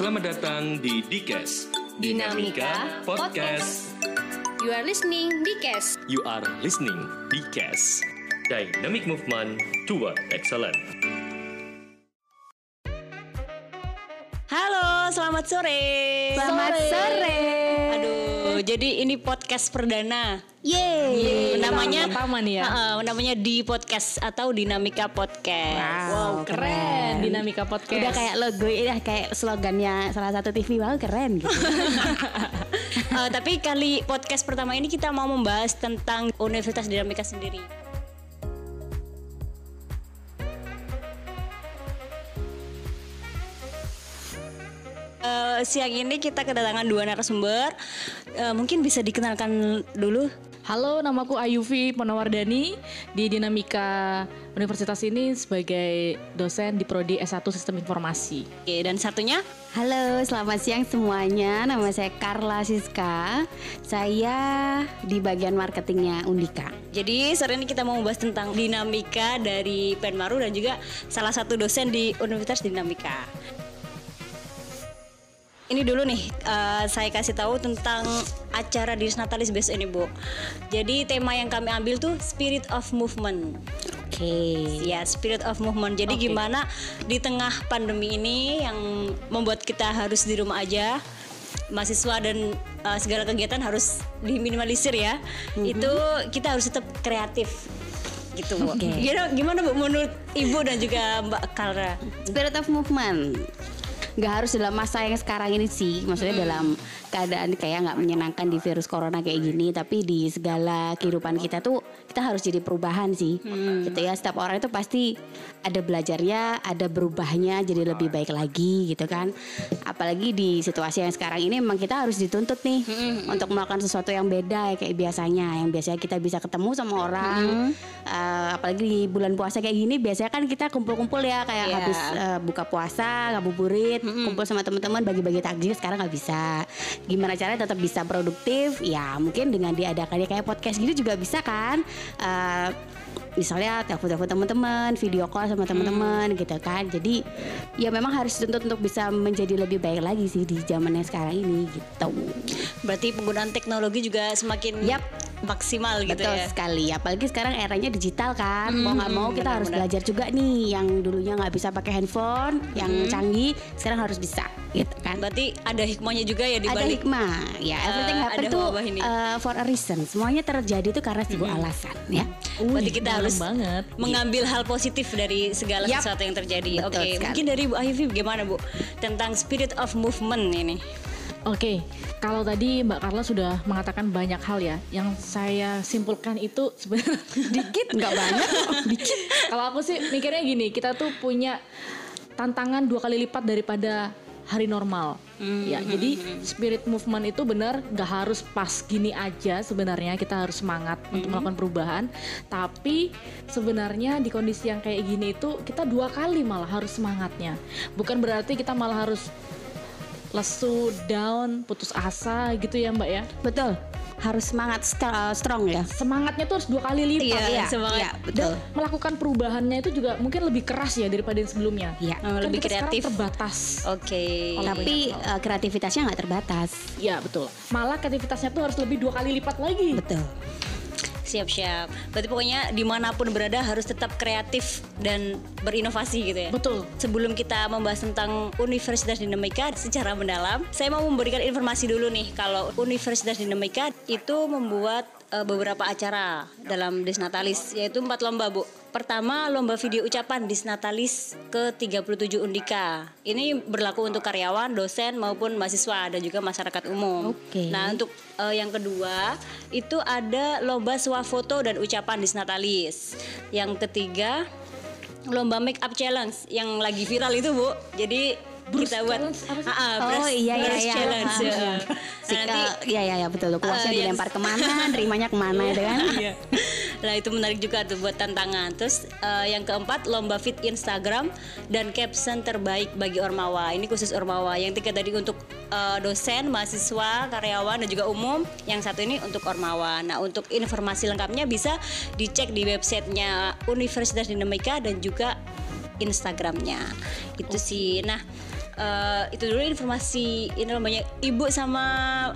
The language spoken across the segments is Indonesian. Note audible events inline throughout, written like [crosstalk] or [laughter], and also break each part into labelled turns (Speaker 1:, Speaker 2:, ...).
Speaker 1: Selamat datang di Dikes
Speaker 2: Dinamika Podcast.
Speaker 3: You are listening Dikes.
Speaker 1: You are listening Dikes Dynamic Movement Toward Excellence
Speaker 2: Halo, selamat sore.
Speaker 3: Selamat sore.
Speaker 2: Aduh, jadi ini podcast perdana.
Speaker 3: Yeay.
Speaker 2: namanya
Speaker 4: pertama nih ya.
Speaker 2: Heeh, namanya di podcast atau Dinamika Podcast.
Speaker 4: Wow, keren. Dinamika podcast.
Speaker 3: Udah kayak logo, udah kayak slogannya salah satu TV wow keren gitu. [laughs]
Speaker 2: Eh, tapi kali podcast pertama ini kita mau membahas tentang Universitas Dinamika sendiri. Eh, siang ini kita kedatangan dua narasumber. Eh, mungkin bisa dikenalkan dulu.
Speaker 4: Halo, namaku Ayuvi Ponawardani di Dinamika Universitas ini sebagai dosen di prodi S1 Sistem Informasi.
Speaker 2: Oke, dan satunya
Speaker 3: Halo, selamat siang semuanya. Nama saya Carla Siska. Saya di bagian marketingnya Undika.
Speaker 2: Jadi sore ini kita mau membahas tentang dinamika dari Penmaru dan juga salah satu dosen di Universitas Dinamika. Ini dulu nih, eh, saya kasih tahu tentang acara di Natalis Best ini, Bu. Jadi tema yang kami ambil tuh Spirit of Movement.
Speaker 3: Oke.
Speaker 2: Ya, Spirit of Movement. Jadi
Speaker 4: Oke.
Speaker 2: gimana di tengah pandemi ini yang membuat kita harus di rumah aja, mahasiswa dan eh, segala kegiatan harus diminimalisir ya. Itu kita harus tetap kreatif gitu. Bu.
Speaker 3: Oke.
Speaker 2: Gimana, gimana Bu menurut Ibu dan juga Mbak Kalra?
Speaker 3: Spirit of movement nggak harus dalam masa yang sekarang ini sih. Maksudnya dalam keadaan kayak nggak menyenangkan di virus corona kayak gini tapi di segala kehidupan kita tuh kita harus jadi perubahan sih. Gitu ya setiap orang itu pasti ada belajarnya ada berubahnya jadi lebih baik lagi gitu kan. Apalagi di situasi yang sekarang ini memang kita harus dituntut nih untuk melakukan sesuatu yang beda kayak biasanya. Yang biasanya kita bisa ketemu sama orang eh, apalagi di bulan puasa kayak gini biasanya kan kita kumpul-kumpul ya kayak
Speaker 2: Iya.
Speaker 3: habis eh, buka puasa ngabuburit kumpul sama teman-teman bagi-bagi takjil sekarang nggak bisa. Gimana caranya tetap bisa produktif? Ya mungkin dengan diadakannya kayak podcast gini juga bisa kan? Eh, misalnya telepon-telepon teman-teman video call sama teman-teman gitu kan? Jadi ya memang harus dituntut untuk bisa menjadi lebih baik lagi sih di zaman yang sekarang ini gitu.
Speaker 2: Berarti penggunaan teknologi juga semakin
Speaker 3: Yap.
Speaker 2: Maksimal gitu
Speaker 3: Betul
Speaker 2: ya.
Speaker 3: sekali, apalagi sekarang eranya digital kan. mau nggak mau kita harus belajar juga nih, yang dulunya nggak bisa pakai handphone, yang canggih, sekarang harus bisa, gitu kan.
Speaker 2: Berarti ada hikmahnya juga ya di
Speaker 3: ada hikmah, ya everything
Speaker 2: eh,
Speaker 3: happen tuh uh, for a reason. Semuanya terjadi itu karena sebuah alasan, ya.
Speaker 2: Berarti kita harus
Speaker 4: banget.
Speaker 2: mengambil hal positif dari segala
Speaker 3: Yap.
Speaker 2: sesuatu yang terjadi.
Speaker 3: Betul
Speaker 2: Oke,
Speaker 3: sekali.
Speaker 2: mungkin dari Bu Ahivi bagaimana Bu tentang spirit of movement ini?
Speaker 4: Oke, kalau tadi Mbak Carla sudah mengatakan banyak hal ya, yang saya simpulkan itu sebenarnya [laughs]
Speaker 3: Dikit nggak banyak, dikit.
Speaker 4: Kalau aku sih mikirnya gini, kita tuh punya tantangan dua kali lipat daripada hari normal. Ya, jadi spirit movement itu benar nggak harus pas gini aja sebenarnya kita harus semangat untuk melakukan perubahan. Tapi sebenarnya di kondisi yang kayak gini itu kita dua kali malah harus semangatnya. Bukan berarti kita malah harus lesu, down, putus asa gitu ya Mbak ya.
Speaker 3: Betul, harus semangat str- uh, strong ya.
Speaker 4: Semangatnya tuh harus dua kali lipat.
Speaker 2: Iya, semangat.
Speaker 3: Iya, betul.
Speaker 4: Dan melakukan perubahannya itu juga mungkin lebih keras ya daripada yang sebelumnya.
Speaker 3: Iya.
Speaker 4: Kan
Speaker 2: lebih
Speaker 4: kita
Speaker 2: kreatif.
Speaker 4: terbatas.
Speaker 2: Oke.
Speaker 3: Tapi uh, kreativitasnya nggak terbatas.
Speaker 4: Iya betul. Malah kreativitasnya tuh harus lebih dua kali lipat lagi.
Speaker 3: Betul.
Speaker 2: Siap-siap. Berarti pokoknya di mana pun berada harus tetap kreatif dan berinovasi gitu ya.
Speaker 4: Betul.
Speaker 2: Sebelum kita membahas tentang Universitas Dinamika secara mendalam, saya mau memberikan informasi dulu nih kalau Universitas Dinamika itu membuat eh, beberapa acara dalam Disnatalis yaitu empat lomba bu. Pertama lomba video ucapan Disnatalis ke 37 Undika. Ini berlaku untuk karyawan, dosen maupun mahasiswa dan juga masyarakat umum.
Speaker 3: Oke.
Speaker 2: Nah untuk eh, yang kedua itu ada lomba swafoto dan ucapan Disnatalis. Yang ketiga lomba make up challenge yang lagi viral itu bu. Jadi
Speaker 4: Bruce
Speaker 2: kita buat
Speaker 4: apa sih?
Speaker 2: Ah,
Speaker 3: Oh iya iya iya.
Speaker 2: challenge. Ya.
Speaker 3: Si,
Speaker 2: Nah, nanti
Speaker 3: uh, iya iya iya betul. Kuasnya
Speaker 2: Ah, yang-
Speaker 3: dilempar ke mana, nerimanya ke mana itu kan. [laughs]
Speaker 2: Iya. Nah itu menarik juga tuh buat tantangan. Terus eh, yang keempat lomba fit Instagram dan caption terbaik bagi Ormawa. Ini khusus Ormawa. Yang tiga tadi untuk eh, dosen, mahasiswa, karyawan dan juga umum. Yang satu ini untuk Ormawa. Nah untuk informasi lengkapnya bisa dicek di websitenya Universitas Dinamika dan juga Instagramnya. Itu sih. Nah eh, itu dulu informasi ini namanya ibu sama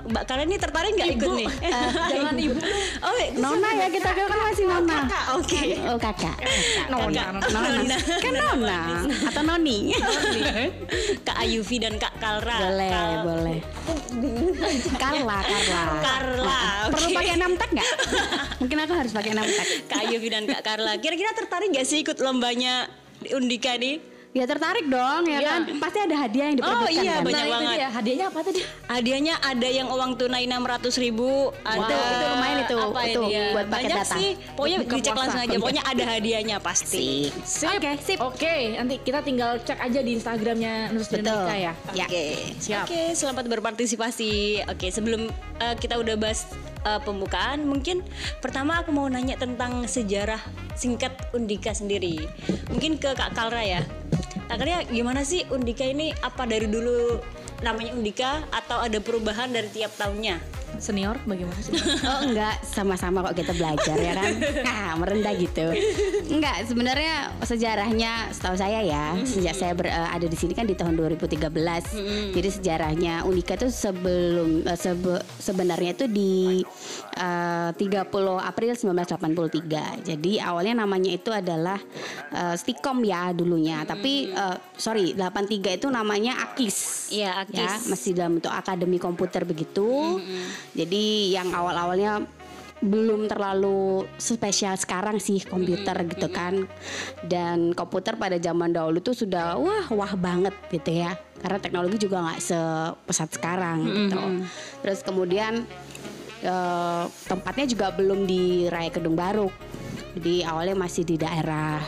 Speaker 2: mbak kalian nih tertarik nggak ikut nih? [laughs]
Speaker 4: Jangan [laughs] ibu.
Speaker 2: Oh, wait,
Speaker 3: Nona ya kita kan masih Nona.
Speaker 2: kakak, oke.
Speaker 3: Oh kakak.
Speaker 2: Nona.
Speaker 3: Nona. Kan Nona atau Noni.
Speaker 2: Kak Ayuvi dan Kak Kalra.
Speaker 3: boleh,
Speaker 2: Kal-
Speaker 3: boleh. Carla, Carla.
Speaker 2: Carla,
Speaker 3: Perlu
Speaker 2: oke.
Speaker 3: pakai name tag nggak? Mungkin aku harus pakai name tag.
Speaker 2: Kak Ayuvi dan Kak Carla. Kira-kira tertarik nggak sih ikut lombanya Undika nih?
Speaker 3: Ya tertarik dong ya
Speaker 4: Iya.
Speaker 3: kan. Pasti ada hadiah yang diperebutkan
Speaker 2: iya,
Speaker 3: kan?
Speaker 2: banyak
Speaker 4: Nah, itu
Speaker 2: banget.
Speaker 4: dia. Hadiahnya apa tadi?
Speaker 2: Hadiahnya ada yang uang tunai 600 ribu ada
Speaker 3: Itu- itu lumayan itu,
Speaker 2: apa
Speaker 3: itu
Speaker 2: ini ya?
Speaker 3: buat paket
Speaker 2: banyak
Speaker 3: data.
Speaker 2: sih pokoknya
Speaker 4: Buka
Speaker 2: dicek langsung aja pokoknya ada hadiahnya pasti
Speaker 4: Sip.
Speaker 3: Oke, sip.
Speaker 4: Oke, nanti kita tinggal cek aja di Instagramnya Nurus
Speaker 3: Betul.
Speaker 4: Ya.
Speaker 3: Ya.
Speaker 2: Oke,
Speaker 4: Siap.
Speaker 2: Oke, selamat berpartisipasi. Oke, sebelum eh, kita udah bahas eh, pembukaan, mungkin pertama aku mau nanya tentang sejarah singkat Undika sendiri. Mungkin ke Kak Kalra ya. Kalra, gimana sih Undika ini? Apa dari dulu namanya Undika atau ada perubahan dari tiap tahunnya?
Speaker 4: Senior bagaimana sih? [laughs]
Speaker 3: Oh enggak, sama-sama kok kita belajar ya kan. [laughs] Ah, merendah gitu. Enggak, sebenarnya sejarahnya setahu saya ya, sejak saya ber- eh, ada di sini kan di tahun 2013. Jadi sejarahnya Unika itu sebelum eh, sebe- sebenarnya itu di eh, 30 April 1983. Jadi awalnya namanya itu adalah eh, Stikom ya dulunya, tapi eh, sorry 83 itu namanya Akis.
Speaker 2: Iya, Akis.
Speaker 3: Ya, masih dalam bentuk akademi komputer begitu. Jadi yang awal-awalnya belum terlalu spesial sekarang sih komputer gitu kan. Dan komputer pada zaman dahulu tuh sudah wah wah banget gitu ya. Karena teknologi juga nggak sepesat sekarang gitu. Terus kemudian eh, tempatnya juga belum di Raya Kedung Baru. Jadi awalnya masih di daerah,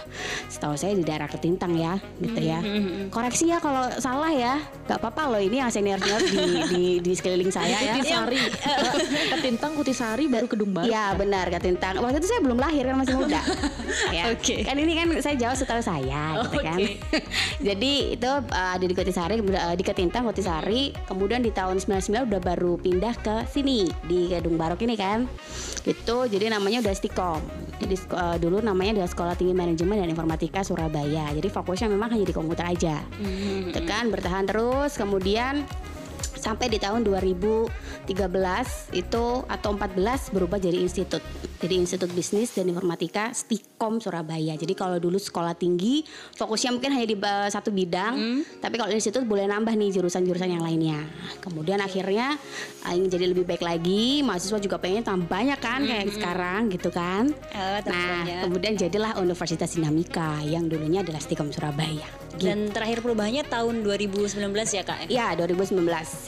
Speaker 3: setahu saya di daerah Ketintang ya, gitu ya. Koreksi ya kalau salah ya, nggak apa-apa loh ini yang senior senior di, di di sekeliling saya ya.
Speaker 4: Kutisari. Ketintang Kutisari baru Kedung Baru.
Speaker 3: Iya benar Ketintang. Waktu itu saya belum lahir kan masih muda. [laughs] ya.
Speaker 2: Oke.
Speaker 3: Kan ini kan saya jauh setahu saya gitu kan. [laughs] Jadi itu uh, ada di Kutisari uh, di Ketintang Kutisari. Kemudian di tahun 99 udah baru pindah ke sini di Kedung Barok ini kan. Gitu. Jadi namanya udah Stikom. Jadi uh, dulu namanya adalah Sekolah Tinggi Manajemen dan Informatika Surabaya. Jadi fokusnya memang hanya di komputer aja. Gitu kan bertahan terus kemudian sampai di tahun 2013 itu atau 14 berubah jadi institut. Jadi Institut Bisnis dan Informatika Stikom Surabaya. Jadi kalau dulu sekolah tinggi fokusnya mungkin hanya di uh, satu bidang, tapi kalau institut boleh nambah nih jurusan-jurusan yang lainnya. Kemudian akhirnya uh, ingin jadi lebih baik lagi, mahasiswa juga pengen tambah banyak kan kayak sekarang gitu kan.
Speaker 2: Oh,
Speaker 3: nah, kemudian jadilah Universitas Dinamika yang dulunya adalah Stikom Surabaya. Gitu.
Speaker 2: Dan terakhir perubahannya tahun 2019 ya kak?
Speaker 3: Ya 2019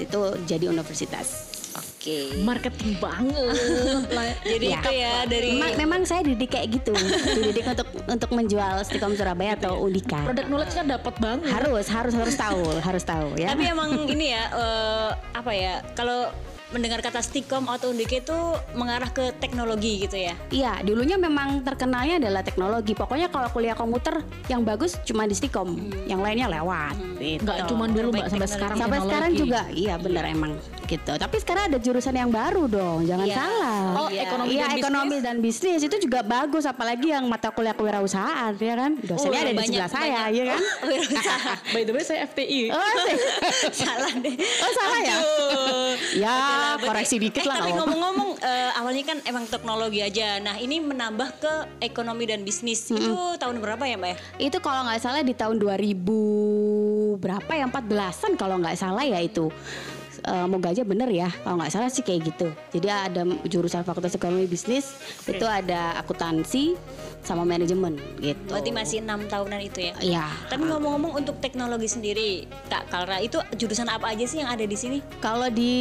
Speaker 3: itu jadi universitas.
Speaker 2: Oke.
Speaker 4: Marketing banget. [laughs]
Speaker 2: Jadi
Speaker 3: Ya.
Speaker 2: itu ya dari
Speaker 3: Memang, memang saya didik kayak gitu, dididik untuk untuk menjual Stikom Surabaya atau Undika.
Speaker 4: Produk knowledge-nya dapat banget.
Speaker 3: Harus harus harus tahu, harus tahu ya.
Speaker 2: Tapi emang ini ya eh, apa ya kalau mendengar kata Stikom atau Undika itu mengarah ke teknologi gitu ya.
Speaker 3: Iya, dulunya memang terkenalnya adalah teknologi. Pokoknya kalau kuliah komputer yang bagus cuma di Stikom, yang lainnya lewat. Gitu.
Speaker 4: Nggak cuma dulu mbak sampai sekarang
Speaker 3: Sampai
Speaker 4: teknologi.
Speaker 3: sekarang juga, iya benar emang gitu. Tapi sekarang ada jurusan yang baru dong, jangan
Speaker 2: Iya.
Speaker 3: salah.
Speaker 4: Oh,
Speaker 2: Iya.
Speaker 4: ekonomi
Speaker 3: Iya
Speaker 4: dan bisnis.
Speaker 3: ekonomi dan bisnis itu juga bagus apalagi yang mata kuliah kewirausahaan ya kan dosennya
Speaker 2: Oh,
Speaker 3: ada di
Speaker 2: banyak-
Speaker 3: sebelah saya
Speaker 2: banyak.
Speaker 3: ya kan
Speaker 2: Wirausaha.
Speaker 4: By the way saya FTI.
Speaker 3: oh, sih.
Speaker 2: Salah deh.
Speaker 3: oh salah ya
Speaker 2: Aduh.
Speaker 3: ya
Speaker 2: Oke lah, berarti-
Speaker 3: koreksi dikit
Speaker 2: eh,
Speaker 3: lah
Speaker 2: Tapi ngomong-ngomong eh, awalnya kan emang teknologi aja. Nah ini menambah ke ekonomi dan bisnis. Itu tahun berapa ya mbak ya?
Speaker 3: itu kalau nggak salah di tahun 2000 berapa ya? 14an kalau nggak salah ya itu Eh, moga aja bener ya kalau nggak salah sih kayak gitu jadi ada jurusan fakultas ekonomi bisnis itu ada akuntansi sama manajemen gitu
Speaker 2: Berarti masih enam tahunan itu ya?
Speaker 3: ya
Speaker 2: Tapi ngomong-ngomong untuk teknologi sendiri, Kak Kalra itu jurusan apa aja sih yang ada di sini?
Speaker 3: Kalau di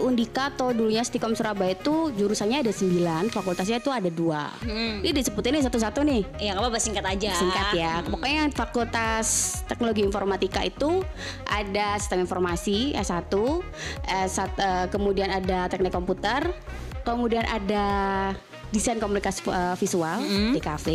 Speaker 3: Undika atau dulunya Stikom Surabaya itu jurusannya ada 9, fakultasnya itu ada dua.
Speaker 2: Hmm.
Speaker 3: Ini disebutin nih satu-satu nih.
Speaker 2: Ya apa-apa singkat aja.
Speaker 3: Singkat ya. Pokoknya yang fakultas teknologi informatika itu ada sistem informasi S1, S1 eh, kemudian ada teknik komputer, kemudian ada desain komunikasi uh, visual DKV.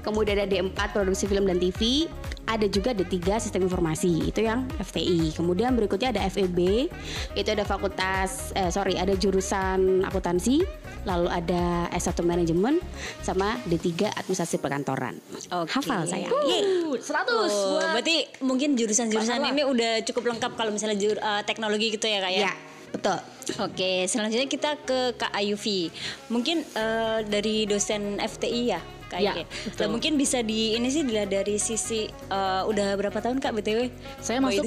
Speaker 3: Kemudian ada D4 produksi film dan TV. Ada juga D3 sistem informasi itu yang FTI. Kemudian berikutnya ada FEB itu ada fakultas eh sorry ada jurusan akuntansi. Lalu ada S1 manajemen sama D3 administrasi perkantoran.
Speaker 2: Oke.
Speaker 3: Hafal saya.
Speaker 4: Uh, 100
Speaker 2: Oh, berarti mungkin jurusan-jurusan ini udah cukup lengkap kalau misalnya jur- eh, teknologi gitu ya kak ya?
Speaker 3: Ya, betul.
Speaker 2: Oke, selanjutnya kita ke Kak Ayuvi. Mungkin eh, dari dosen FTI ya, Kak
Speaker 4: Ya,
Speaker 2: Ayuvi.
Speaker 4: betul.
Speaker 2: Nah, mungkin bisa di ini sih dilihat dari sisi eh, udah berapa tahun Kak BTW?
Speaker 4: Saya masuk.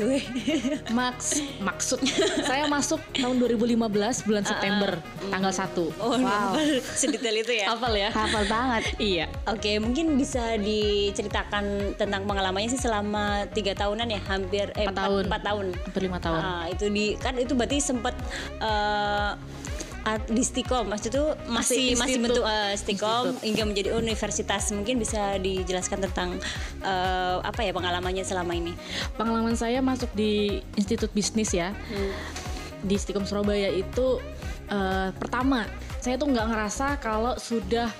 Speaker 4: [laughs] Max maksud [laughs] saya masuk tahun 2015 bulan September tanggal 1.
Speaker 2: Oh, wow. [laughs] sedetail itu ya.
Speaker 4: Hafal ya?
Speaker 3: Hafal banget.
Speaker 4: Iya.
Speaker 2: Oke, mungkin bisa diceritakan tentang pengalamannya sih selama tiga tahunan ya, hampir eh,
Speaker 4: Empat tahun.
Speaker 2: empat tahun.
Speaker 4: Hampir lima tahun.
Speaker 2: Ah, itu di kan itu berarti sempat eh, at- di Stikom, maksud itu masih
Speaker 4: Masih
Speaker 2: masih bentuk eh, Stikom hingga menjadi universitas. Mungkin bisa dijelaskan tentang eh, apa ya pengalamannya selama ini.
Speaker 4: Pengalaman saya masuk di Institut Bisnis ya. Di Stikom Surabaya itu eh, pertama saya tuh nggak ngerasa kalau sudah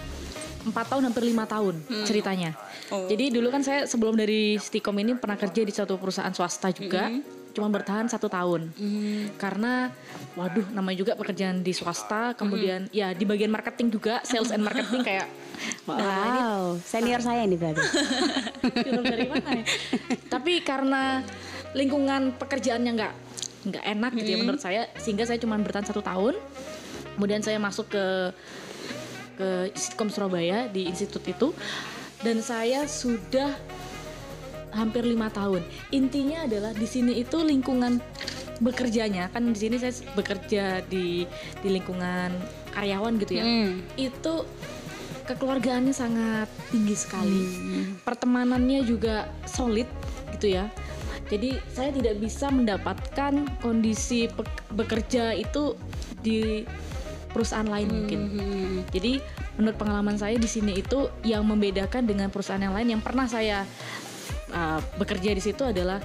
Speaker 4: empat tahun hampir lima tahun ceritanya. Jadi dulu kan saya sebelum dari Stikom ini pernah kerja di suatu perusahaan swasta juga. Cuma bertahan satu tahun karena, waduh, namanya juga pekerjaan di swasta. Kemudian ya di bagian marketing juga, sales and marketing kayak, [laughs] wah, ini
Speaker 3: Wow, senior saya ini berarti. [laughs]
Speaker 4: dari mana ya? Tapi karena lingkungan pekerjaannya nggak nggak enak gitu ya menurut saya, sehingga saya cuma bertahan satu tahun. Kemudian saya masuk ke ke Sitkom Surabaya di institut itu, dan saya sudah hampir lima tahun. Intinya adalah di sini itu lingkungan bekerjanya kan di sini saya bekerja di di lingkungan karyawan gitu ya. Itu kekeluargaannya sangat tinggi sekali. Pertemanannya juga solid gitu ya. Jadi saya tidak bisa mendapatkan kondisi bekerja itu di perusahaan lain mungkin. Jadi menurut pengalaman saya di sini itu yang membedakan dengan perusahaan yang lain yang pernah saya uh, bekerja di situ adalah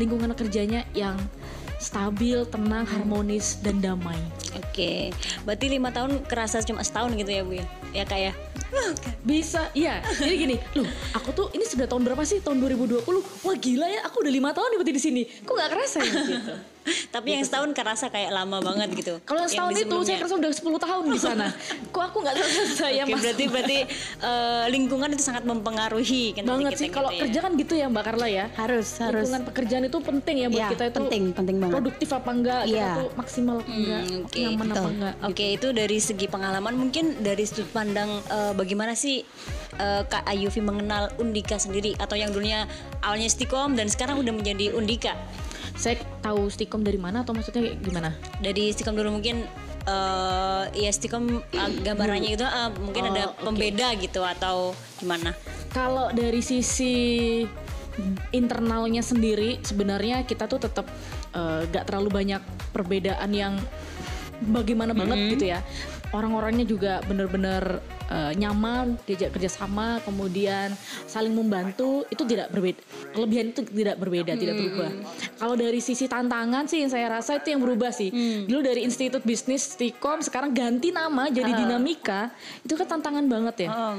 Speaker 4: lingkungan kerjanya yang stabil, tenang, harmonis dan damai.
Speaker 2: Oke, berarti lima tahun kerasa cuma setahun gitu ya bu ya? Ya kak ya?
Speaker 4: Bisa, iya. Jadi gini, loh, aku tuh ini sudah tahun berapa sih? Tahun 2020. Wah gila ya, aku udah lima tahun berarti di sini. Kok nggak kerasa ya gitu? [laughs]
Speaker 2: Tapi yang setahun kerasa kayak lama banget gitu.
Speaker 4: Kalau setahun itu saya kerasa udah 10 tahun di sana. [laughs] Kok aku nggak kerasa ya mas?
Speaker 2: berarti berarti eh, lingkungan itu sangat mempengaruhi kan
Speaker 4: banget
Speaker 2: kita
Speaker 4: sih. Kalau
Speaker 2: gitu ya.
Speaker 4: kerja kan gitu ya Mbak Carla ya.
Speaker 3: Harus, harus.
Speaker 4: Lingkungan pekerjaan itu penting ya buat
Speaker 3: Iya,
Speaker 4: kita itu.
Speaker 3: penting, penting banget.
Speaker 4: Produktif apa enggak? Kita
Speaker 3: Iya.
Speaker 4: tuh maksimal apa enggak?
Speaker 2: Hmm, oke,
Speaker 4: nyaman apa
Speaker 3: betul.
Speaker 4: enggak?
Speaker 2: Oke, itu dari segi pengalaman mungkin dari sudut pandang eh, bagaimana sih eh, Kak Ayuvi mengenal Undika sendiri atau yang dulunya awalnya Stikom dan sekarang udah menjadi Undika.
Speaker 4: Saya tahu Stikom dari mana atau maksudnya gimana?
Speaker 2: Dari Stikom dulu mungkin eh ya Stikom eh, gambarannya itu eh, mungkin
Speaker 4: Oh,
Speaker 2: ada pembeda gitu atau gimana?
Speaker 4: Kalau dari sisi internalnya sendiri sebenarnya kita tuh tetap eh, gak terlalu banyak perbedaan yang bagaimana banget gitu ya. Orang-orangnya juga bener-bener eh, nyaman, diajak kerjasama, kemudian saling membantu itu tidak berbeda. Kelebihan itu tidak berbeda, tidak berubah. Kalau dari sisi tantangan sih yang saya rasa itu yang berubah sih. Dulu dari Institut Bisnis Stikom sekarang ganti nama jadi Dinamika, itu kan tantangan banget ya
Speaker 2: Oh,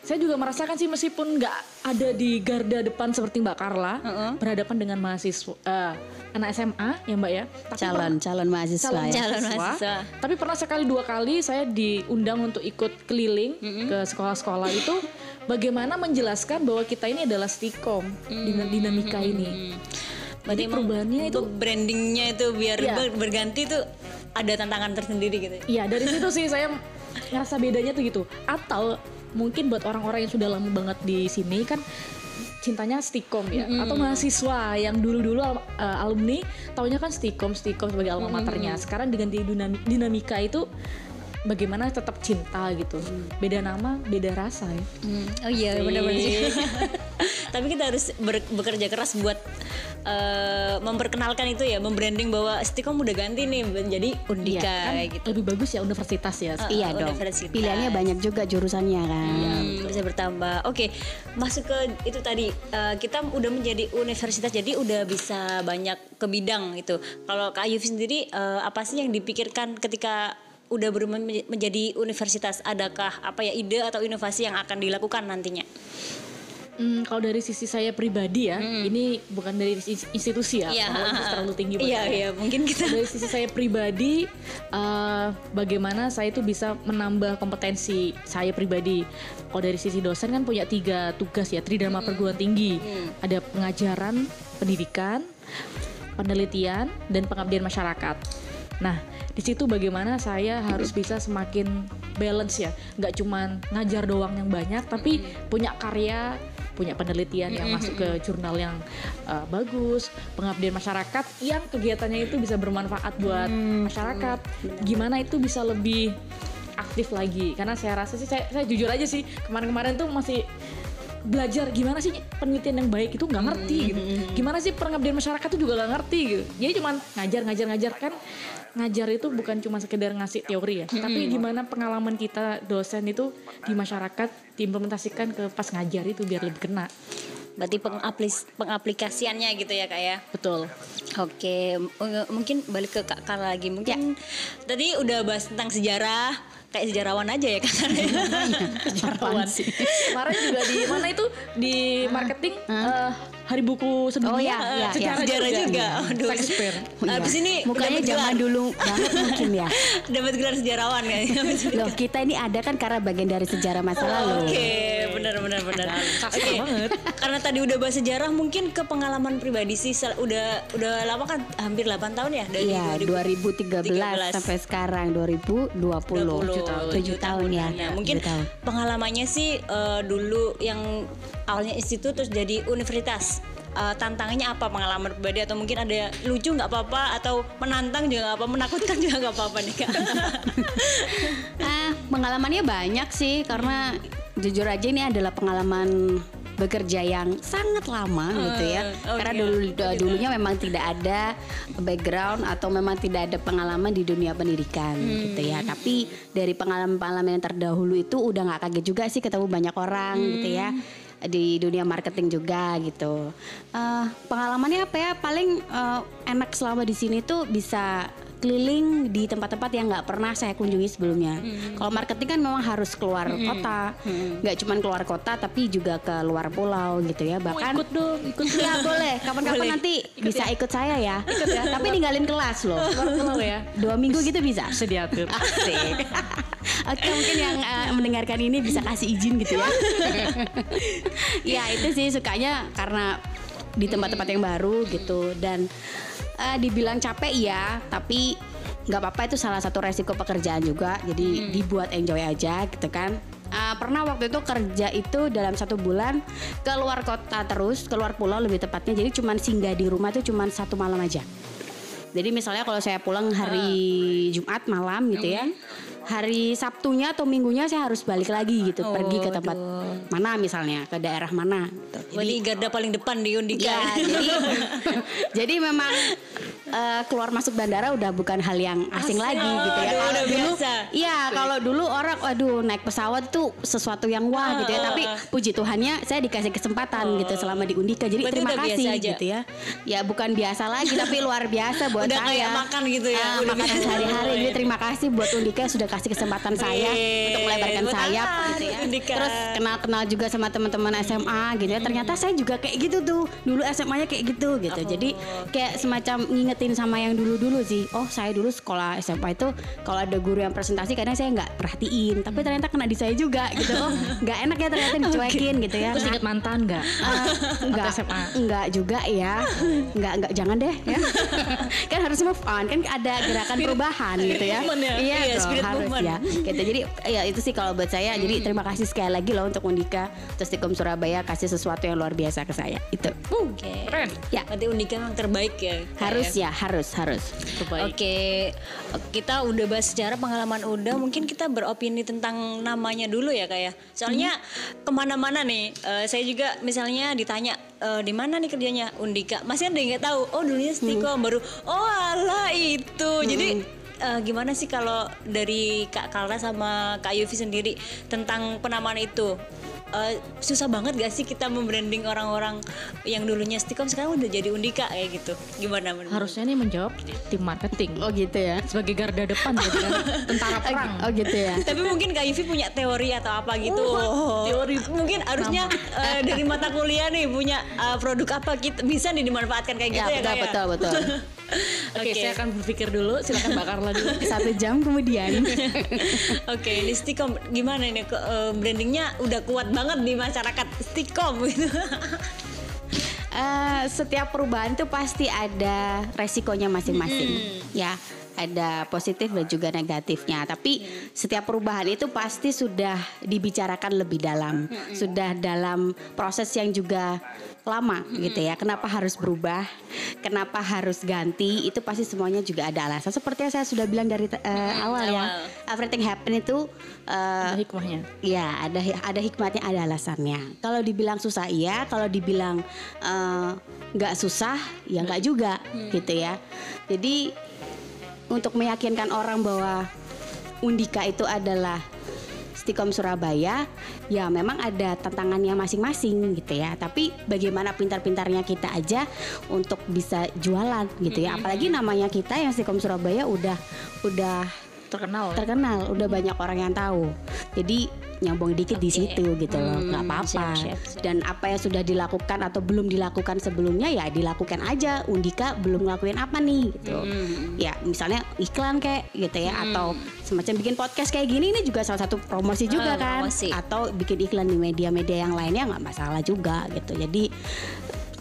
Speaker 4: saya juga merasakan sih meskipun nggak ada di garda depan seperti Mbak Carla berhadapan dengan mahasiswa eh, anak SMA ya Mbak ya tapi
Speaker 3: calon calon mahasiswa
Speaker 4: calon
Speaker 3: ya.
Speaker 2: Calon mahasiswa.
Speaker 4: tapi pernah sekali dua kali saya diundang untuk ikut keliling ke sekolah-sekolah itu bagaimana menjelaskan bahwa kita ini adalah stikom dengan dinamika ini
Speaker 2: Berarti
Speaker 4: perubahannya itu-
Speaker 2: brandingnya itu biar ber- berganti tuh ada tantangan tersendiri gitu.
Speaker 4: Iya dari situ sih saya ngerasa bedanya tuh gitu. Atau mungkin buat orang-orang yang sudah lama banget di sini kan cintanya stikom ya. Atau mahasiswa yang dulu-dulu uh, alumni taunya kan stikom stikom sebagai alma maternya. Sekarang dengan di dinami- dinamika itu bagaimana tetap cinta gitu beda nama beda rasa ya
Speaker 2: Oh iya benar-benar sih. [laughs] Tapi kita harus ber- bekerja keras buat eh, memperkenalkan itu ya, membranding bahwa Stikom udah ganti nih menjadi Undika
Speaker 4: kan
Speaker 2: kayak gitu.
Speaker 4: lebih bagus ya universitas ya
Speaker 3: Iya
Speaker 2: Uh,
Speaker 3: dong.
Speaker 2: universitas.
Speaker 3: Pilihannya banyak juga jurusannya kan.
Speaker 2: Hmm, bisa bertambah. Oke, masuk ke itu tadi eh, kita udah menjadi universitas jadi udah bisa banyak ke bidang gitu. Kalau Kak sendiri eh, apa sih yang dipikirkan ketika udah berubah menj- menjadi universitas, adakah apa ya ide atau inovasi yang akan dilakukan nantinya?
Speaker 4: Hmm, kalau dari sisi saya pribadi ya, ini bukan dari institusi ya,
Speaker 2: Iya,
Speaker 4: kalau itu terlalu tinggi
Speaker 2: Iya,
Speaker 4: saya.
Speaker 2: iya, mungkin kita
Speaker 4: dari sisi saya pribadi eh, bagaimana saya itu bisa menambah kompetensi saya pribadi. Kalau dari sisi dosen kan punya tiga tugas ya tridharma perguruan tinggi. Ada pengajaran pendidikan penelitian dan pengabdian masyarakat. Nah di situ bagaimana saya harus bisa semakin balance ya nggak cuman ngajar doang yang banyak tapi punya karya punya penelitian yang masuk ke jurnal yang uh, bagus, pengabdian masyarakat yang kegiatannya itu bisa bermanfaat buat masyarakat. Gimana itu bisa lebih aktif lagi? Karena saya rasa sih saya, saya jujur aja sih kemarin-kemarin tuh masih belajar gimana sih penelitian yang baik itu nggak ngerti gitu. Gimana sih pengabdian masyarakat itu juga nggak ngerti gitu. Jadi cuman ngajar ngajar ngajar kan ngajar itu bukan cuma sekedar ngasih teori ya, tapi gimana pengalaman kita dosen itu di masyarakat diimplementasikan ke pas ngajar itu biar lebih kena.
Speaker 2: berarti pengaplis pengaplikasiannya gitu ya kak ya.
Speaker 4: Betul.
Speaker 2: Oke, mungkin balik ke Kak Kala lagi. Mungkin tadi udah bahas tentang sejarah, kayak sejarawan aja ya Kala. [laughs]
Speaker 4: Sejarawan sih. Kemarin juga di mana itu di marketing eh, hari buku sedunia
Speaker 3: Oh, iya, iya,
Speaker 4: sejarah,
Speaker 3: iya.
Speaker 2: Sejarah juga. Aduh.
Speaker 4: Shakespeare.
Speaker 2: Habis ini
Speaker 3: Mukanya zaman dulu banget mungkin ya. [laughs]
Speaker 2: dapat gelar sejarawan kan.
Speaker 3: Loh kita ini ada kan karena bagian dari sejarah masa lalu.
Speaker 2: Oke, benar benar benar. Oke.
Speaker 4: banget.
Speaker 2: Karena tadi udah bahas sejarah, mungkin ke pengalaman pribadi sih sel- udah udah lama kan hampir 8 tahun ya dari
Speaker 3: Iya,
Speaker 2: 2000.
Speaker 3: 2013 sampai sekarang 2020.
Speaker 2: 20,
Speaker 3: 7 tahun ya.
Speaker 2: Nah, mungkin
Speaker 3: tahun.
Speaker 2: pengalamannya sih eh, dulu yang awalnya institut terus jadi universitas. Eh, tantangannya apa pengalaman pribadi atau mungkin ada lucu nggak apa-apa atau menantang juga nggak apa menakutkan juga nggak apa-apa nih kak [laughs]
Speaker 3: Ah, pengalamannya banyak sih karena jujur aja ini adalah pengalaman bekerja yang sangat lama gitu ya.
Speaker 2: oke.
Speaker 3: Karena dulu dulunya memang tidak ada background atau memang tidak ada pengalaman di dunia pendidikan gitu ya. Tapi dari pengalaman-pengalaman yang terdahulu itu udah nggak kaget juga sih ketemu banyak orang gitu ya di dunia marketing juga gitu. Eh, pengalamannya apa ya? Paling eh, enak selama di sini tuh bisa keliling di tempat-tempat yang nggak pernah saya kunjungi sebelumnya. Kalau marketing kan memang harus keluar kota, nggak cuman keluar kota tapi juga ke luar pulau gitu ya.
Speaker 4: Mau
Speaker 3: Bahkan
Speaker 4: ikut dong, ikut
Speaker 3: ya boleh, kapan-kapan nanti bisa ikut saya ya. Ikut ya. Tapi ninggalin kelas loh. [laughs]
Speaker 4: Pulau ya.
Speaker 3: Dua minggu gitu bisa.
Speaker 4: Diatur.
Speaker 3: Asik. [laughs] Oke mungkin yang eh, mendengarkan ini bisa kasih izin gitu ya. [laughs] ya itu sih sukanya karena di tempat-tempat yang baru gitu dan eh, dibilang capek ya tapi nggak apa-apa itu salah satu resiko pekerjaan juga. Jadi dibuat enjoy aja gitu kan. Eh, pernah waktu itu kerja itu dalam satu bulan keluar kota terus keluar pulau lebih tepatnya. Jadi cuman singgah di rumah tuh cuman satu malam aja. Jadi misalnya kalau saya pulang hari Jumat malam gitu ya, hari Sabtunya atau Minggunya saya harus balik lagi gitu, pergi ke tempat mana misalnya, ke daerah mana. Gitu.
Speaker 2: Berarti garda paling depan di Undika
Speaker 3: Ya, [laughs] jadi jadi memang eh, keluar masuk bandara udah bukan hal yang asing lagi gitu ya.
Speaker 2: Aduh,
Speaker 3: Kalau
Speaker 2: udah
Speaker 3: dulu,
Speaker 2: biasa.
Speaker 3: iya kalau dulu orang, waduh naik pesawat tuh sesuatu yang wah gitu ya. Tapi puji Tuhannya saya dikasih kesempatan gitu selama di Undika. Jadi
Speaker 2: Berarti
Speaker 3: terima
Speaker 2: udah biasa
Speaker 3: kasih
Speaker 2: aja.
Speaker 3: gitu ya. Ya bukan biasa lagi tapi luar biasa buat
Speaker 2: Udah
Speaker 3: saya.
Speaker 2: kayak makan gitu ya,
Speaker 3: Ah,
Speaker 2: udah
Speaker 3: makanan
Speaker 2: biasa.
Speaker 3: sehari-hari. Jadi terima kasih buat Undika yang sudah kasih kesempatan saya untuk melebarkan sayap
Speaker 2: apa
Speaker 3: gitu ya.
Speaker 2: Undika?
Speaker 3: Terus kenal-kenal juga sama teman-teman SMA gitu ya. Ternyata saya juga kayak gitu tuh. Dulu SMA-nya kayak gitu gitu. Jadi kayak semacam ngingetin sama yang dulu-dulu sih. Oh, saya dulu sekolah SMA itu kalau ada guru yang presentasi kadang saya nggak perhatiin, tapi ternyata kena di saya juga gitu. Oh, nggak enak ya ternyata [laughs] dicuekin gitu ya.
Speaker 4: Terus inget mantan nggak?
Speaker 3: Ah, enggak
Speaker 4: SMA.
Speaker 3: enggak juga ya [laughs] enggak enggak jangan deh ya [laughs] kan harus move on kan ada gerakan perubahan gitu ya
Speaker 2: ya.
Speaker 3: iya
Speaker 2: Iya,
Speaker 3: dong,
Speaker 2: spirit
Speaker 3: harus ya gitu jadi ya itu sih kalau buat saya jadi terima kasih sekali lagi loh untuk Undika Testikum Surabaya kasih sesuatu yang luar biasa ke saya itu
Speaker 2: Oke.
Speaker 4: Keren.
Speaker 3: ya
Speaker 2: Berarti Undika yang terbaik ya.
Speaker 3: Harus
Speaker 2: ya.
Speaker 3: ya harus harus.
Speaker 2: Oke, kita udah bahas sejarah pengalaman Uda. Mungkin kita beropini tentang namanya dulu ya kak ya. Soalnya ke mana-mana nih. eh, saya juga misalnya ditanya eh, di mana nih kerjanya Undika. Masih ada yang nggak tahu. Oh dulunya Stikom baru. Oh alah itu. Jadi eh, gimana sih kalau dari Kak Kalra sama Kak Yufi sendiri tentang penamaan itu? eh, susah banget gak sih kita membranding orang-orang yang dulunya Stikom sekarang udah jadi Undika kayak gitu. Gimana menurut?
Speaker 4: Harusnya nih menjawab tim marketing.
Speaker 3: Oh gitu ya.
Speaker 4: Sebagai garda depan gitu kan. Tentara [laughs] perang.
Speaker 3: Oh gitu ya.
Speaker 2: Tapi mungkin Kak Yufi punya teori atau apa gitu. [laughs]
Speaker 4: teori.
Speaker 2: Mungkin harusnya eh, dari mata kuliah nih punya eh, produk apa kita bisa nih dimanfaatkan kayak gitu
Speaker 3: Ya,
Speaker 2: ya,
Speaker 3: betul,
Speaker 2: ya?
Speaker 3: betul, betul. [laughs] [laughs]
Speaker 4: Oke, saya akan berpikir dulu. Silakan Mbak Carla dulu. [laughs]
Speaker 3: Satu jam kemudian. [laughs]
Speaker 2: Oke, ini Stikom gimana ini eh, brandingnya udah kuat banget di masyarakat Stikom gitu.
Speaker 3: Eh, setiap perubahan tuh pasti ada resikonya masing-masing, ya. Ada positif dan juga negatifnya. Tapi setiap perubahan itu pasti sudah dibicarakan lebih dalam, sudah dalam proses yang juga lama, gitu ya. Kenapa harus berubah? Kenapa harus ganti? Itu pasti semuanya juga ada alasan. Seperti yang saya sudah bilang dari eh, awal ya, everything happen itu eh,
Speaker 4: Ada hikmahnya.
Speaker 3: Ya, ada ada hikmatnya, ada alasannya. Kalau dibilang susah iya, kalau dibilang eh, nggak susah ya nggak juga, gitu ya. Jadi untuk meyakinkan orang bahwa Undika itu adalah Stikom Surabaya, ya memang ada tantangannya masing-masing gitu ya. Tapi bagaimana pintar-pintarnya kita aja untuk bisa jualan gitu ya. Apalagi namanya kita yang Stikom Surabaya udah udah
Speaker 4: Terkenal.
Speaker 3: terkenal, udah banyak orang yang tahu. Jadi nyambung dikit di situ gitu loh, nggak apa-apa. Dan apa yang sudah dilakukan atau belum dilakukan sebelumnya ya dilakukan aja. Undika belum ngelakuin apa nih gitu. Ya misalnya iklan kayak gitu ya, atau semacam bikin podcast kayak gini ini juga salah satu promosi juga
Speaker 2: Ah,
Speaker 3: kan.
Speaker 2: promosi.
Speaker 3: Atau bikin iklan di media-media yang lainnya nggak masalah juga gitu. Jadi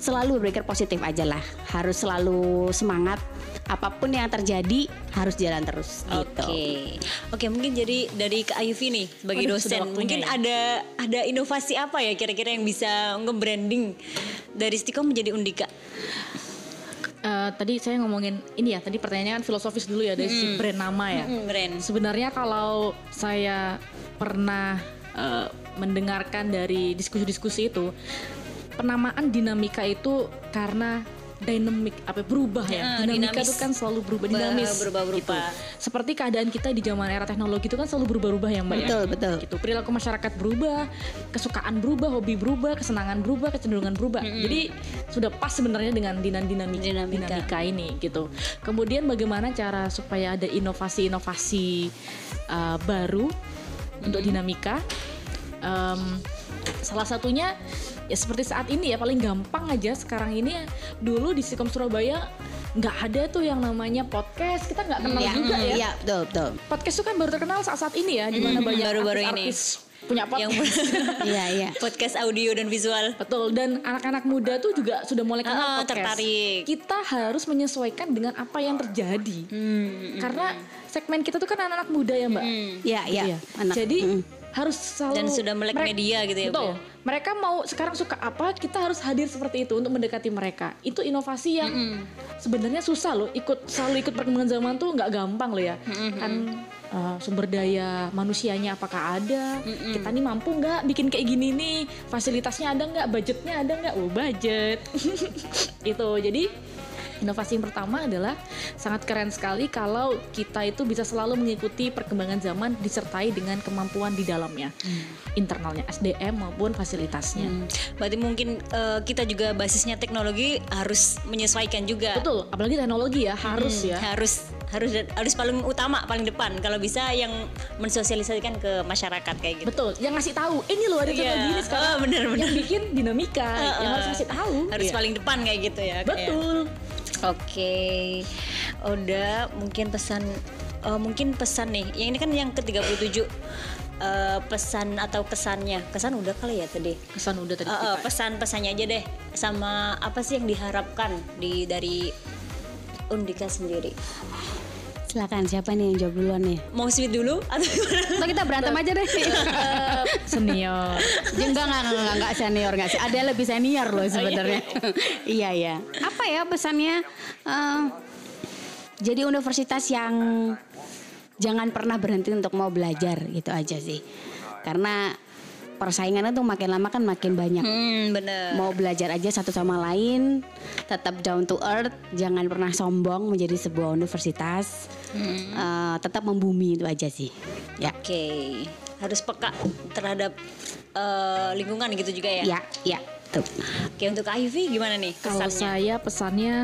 Speaker 3: selalu berpikir positif aja lah. Harus selalu semangat. Apa pun yang terjadi harus jalan terus gitu.
Speaker 2: Oke, oke mungkin jadi dari Kak Ayufi nih sebagai
Speaker 4: Waduh,
Speaker 2: dosen, mungkin
Speaker 4: ya.
Speaker 2: ada ada inovasi apa ya kira-kira yang bisa nge-branding dari Stikom menjadi Undika?
Speaker 4: Eh, tadi saya ngomongin ini ya, tadi pertanyaannya kan filosofis dulu ya dari si brand nama ya.
Speaker 2: Hmm, brand.
Speaker 4: Sebenarnya kalau saya pernah eh, mendengarkan dari diskusi-diskusi itu, penamaan dinamika itu karena dynamic apa berubah ya.
Speaker 2: Ah,
Speaker 4: dinamika
Speaker 2: dinamis.
Speaker 4: itu kan selalu berubah
Speaker 2: Ba-
Speaker 4: dinamis.
Speaker 2: berubah-berubah.
Speaker 4: Gitu. Seperti keadaan kita di zaman era teknologi itu kan selalu berubah-ubah ya, Mbak ya.
Speaker 3: Betul, betul.
Speaker 4: Gitu. Perilaku masyarakat berubah, kesukaan berubah, hobi berubah, kesenangan berubah, kecenderungan berubah. Jadi sudah pas sebenarnya dengan dinan dinamika,
Speaker 2: Dinamika.
Speaker 4: dinamika ini gitu. Kemudian bagaimana cara supaya ada inovasi-inovasi uh, baru untuk dinamika? Em, salah satunya ya seperti saat ini ya paling gampang aja sekarang ini ya, dulu di Sikom Surabaya nggak ada tuh yang namanya podcast kita nggak kenal
Speaker 3: Ya,
Speaker 4: juga ya
Speaker 3: Iya, betul, betul.
Speaker 4: podcast itu kan baru terkenal saat-saat ini ya di mana banyak
Speaker 2: baru-baru ini.
Speaker 4: artis punya
Speaker 2: Yang
Speaker 4: podcast [laughs]
Speaker 3: Iya, iya.
Speaker 2: podcast audio dan visual.
Speaker 4: betul dan anak-anak muda tuh juga sudah mulai kenal
Speaker 2: Ah,
Speaker 4: podcast
Speaker 2: tertarik.
Speaker 4: kita harus menyesuaikan dengan apa yang terjadi
Speaker 2: Hmm,
Speaker 4: karena segmen kita tuh kan anak-anak muda ya mbak
Speaker 3: Iya, iya.
Speaker 4: Iya.
Speaker 3: Anak.
Speaker 4: jadi
Speaker 3: Mm.
Speaker 4: Harus selalu
Speaker 2: Dan sudah melek
Speaker 4: mereka-
Speaker 2: media gitu ya,
Speaker 4: betul.
Speaker 2: ya?
Speaker 4: mereka mau sekarang suka apa kita harus hadir seperti itu untuk mendekati mereka. Itu inovasi yang sebenarnya susah loh. Ikut selalu ikut perkembangan zaman tuh nggak gampang loh ya. Kan uh, sumber daya manusianya apakah ada? Kita nih mampu nggak bikin kayak gini nih? Fasilitasnya ada nggak? Budgetnya ada nggak? Oh budget. [laughs] Itu. Jadi Inovasi yang pertama adalah sangat keren sekali kalau kita itu bisa selalu mengikuti perkembangan zaman disertai dengan kemampuan di dalamnya, internalnya SDM maupun fasilitasnya.
Speaker 2: Hmm. Berarti mungkin eh, kita juga basisnya teknologi harus menyesuaikan juga.
Speaker 4: Betul, apalagi teknologi ya harus
Speaker 2: Hmm,
Speaker 4: ya.
Speaker 2: Harus harus harus paling utama, paling depan. Kalau bisa yang mensosialisasikan ke masyarakat kayak gitu.
Speaker 4: Betul, yang ngasih tahu ini loh ada
Speaker 2: Iya.
Speaker 4: contoh gini sekarang.
Speaker 2: Oh, bener, bener.
Speaker 4: Yang bikin dinamika, yang harus ngasih tahu.
Speaker 2: Harus
Speaker 4: Iya.
Speaker 2: paling depan kayak gitu ya. kayak. Oke, udah mungkin pesan, eh, mungkin pesan nih. Yang ini kan yang ke-37 eh, pesan atau kesannya. Kesan udah kali ya tadi.
Speaker 4: Kesan udah tadi.
Speaker 2: Eh, eh,
Speaker 4: kita.
Speaker 2: pesan-pesannya aja deh. Sama apa sih yang diharapkan di dari Undika sendiri?
Speaker 3: Silakan siapa nih yang jawab duluan nih?
Speaker 2: Mau sweet dulu atau gimana?
Speaker 3: Kita berantem aja deh.
Speaker 4: Eh, senior.
Speaker 3: Ya, enggak, enggak, enggak, enggak, senior enggak sih. Ada yang lebih senior loh sebenarnya. [laughs] iya, iya. Apa ya pesannya? Eh, jadi universitas yang jangan pernah berhenti untuk mau belajar gitu aja sih. Karena persaingannya tuh makin lama kan makin banyak.
Speaker 2: Hmm, bener.
Speaker 3: Mau belajar aja satu sama lain, tetap down to earth, jangan pernah sombong menjadi sebuah universitas. Eh, tetap membumi itu aja sih. Ya.
Speaker 2: Oke. harus peka terhadap eh, lingkungan gitu juga ya.
Speaker 3: Ya, ya. Tuh.
Speaker 2: Oke untuk Ivy gimana nih
Speaker 4: Kalau
Speaker 2: kesannya?
Speaker 4: saya pesannya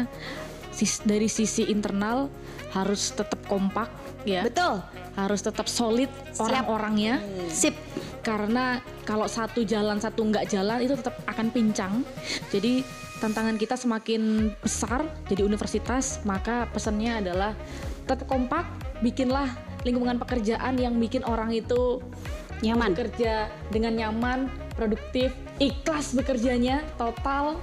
Speaker 4: sis- dari sisi internal harus tetap kompak ya.
Speaker 3: Betul.
Speaker 4: Harus tetap solid orang-orangnya.
Speaker 3: Sip.
Speaker 4: Karena kalau satu jalan satu nggak jalan itu tetap akan pincang. Jadi tantangan kita semakin besar jadi universitas, maka pesannya adalah tetap kompak, bikinlah lingkungan pekerjaan yang bikin orang itu
Speaker 3: Nyaman.
Speaker 4: bekerja dengan nyaman, produktif, ikhlas bekerjanya, total.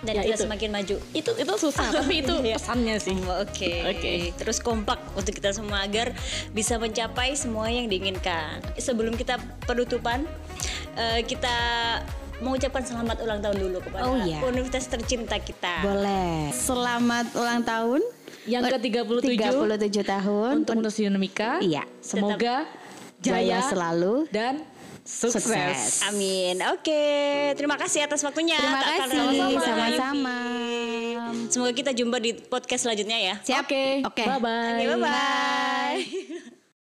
Speaker 2: Dan
Speaker 4: Ya,
Speaker 2: kita
Speaker 4: itu.
Speaker 2: semakin maju.
Speaker 4: Itu itu susah, [laughs] tapi itu
Speaker 2: Iya.
Speaker 4: pesannya sih.
Speaker 2: Oke.
Speaker 4: Oke.
Speaker 2: Terus kompak untuk kita semua agar bisa mencapai semua yang diinginkan. Sebelum kita penutupan, eh, kita mengucapkan selamat ulang tahun dulu kepada
Speaker 3: Oh, iya.
Speaker 2: universitas tercinta kita.
Speaker 3: Boleh. Selamat ulang tahun.
Speaker 4: Yang ke-37
Speaker 3: 37 tahun.
Speaker 4: untuk Universitas Unemika.
Speaker 3: Iya.
Speaker 4: Semoga
Speaker 3: Jaya
Speaker 4: jaya,
Speaker 3: selalu.
Speaker 4: dan sukses.
Speaker 3: Sukses.
Speaker 2: Amin. Oke, terima kasih atas waktunya.
Speaker 3: Terima kasih. Sama-sama.
Speaker 2: Semoga kita jumpa di podcast selanjutnya ya.
Speaker 3: Siap.
Speaker 4: Oke.
Speaker 3: Oke.
Speaker 4: Bye bye.
Speaker 2: Oke, bye bye.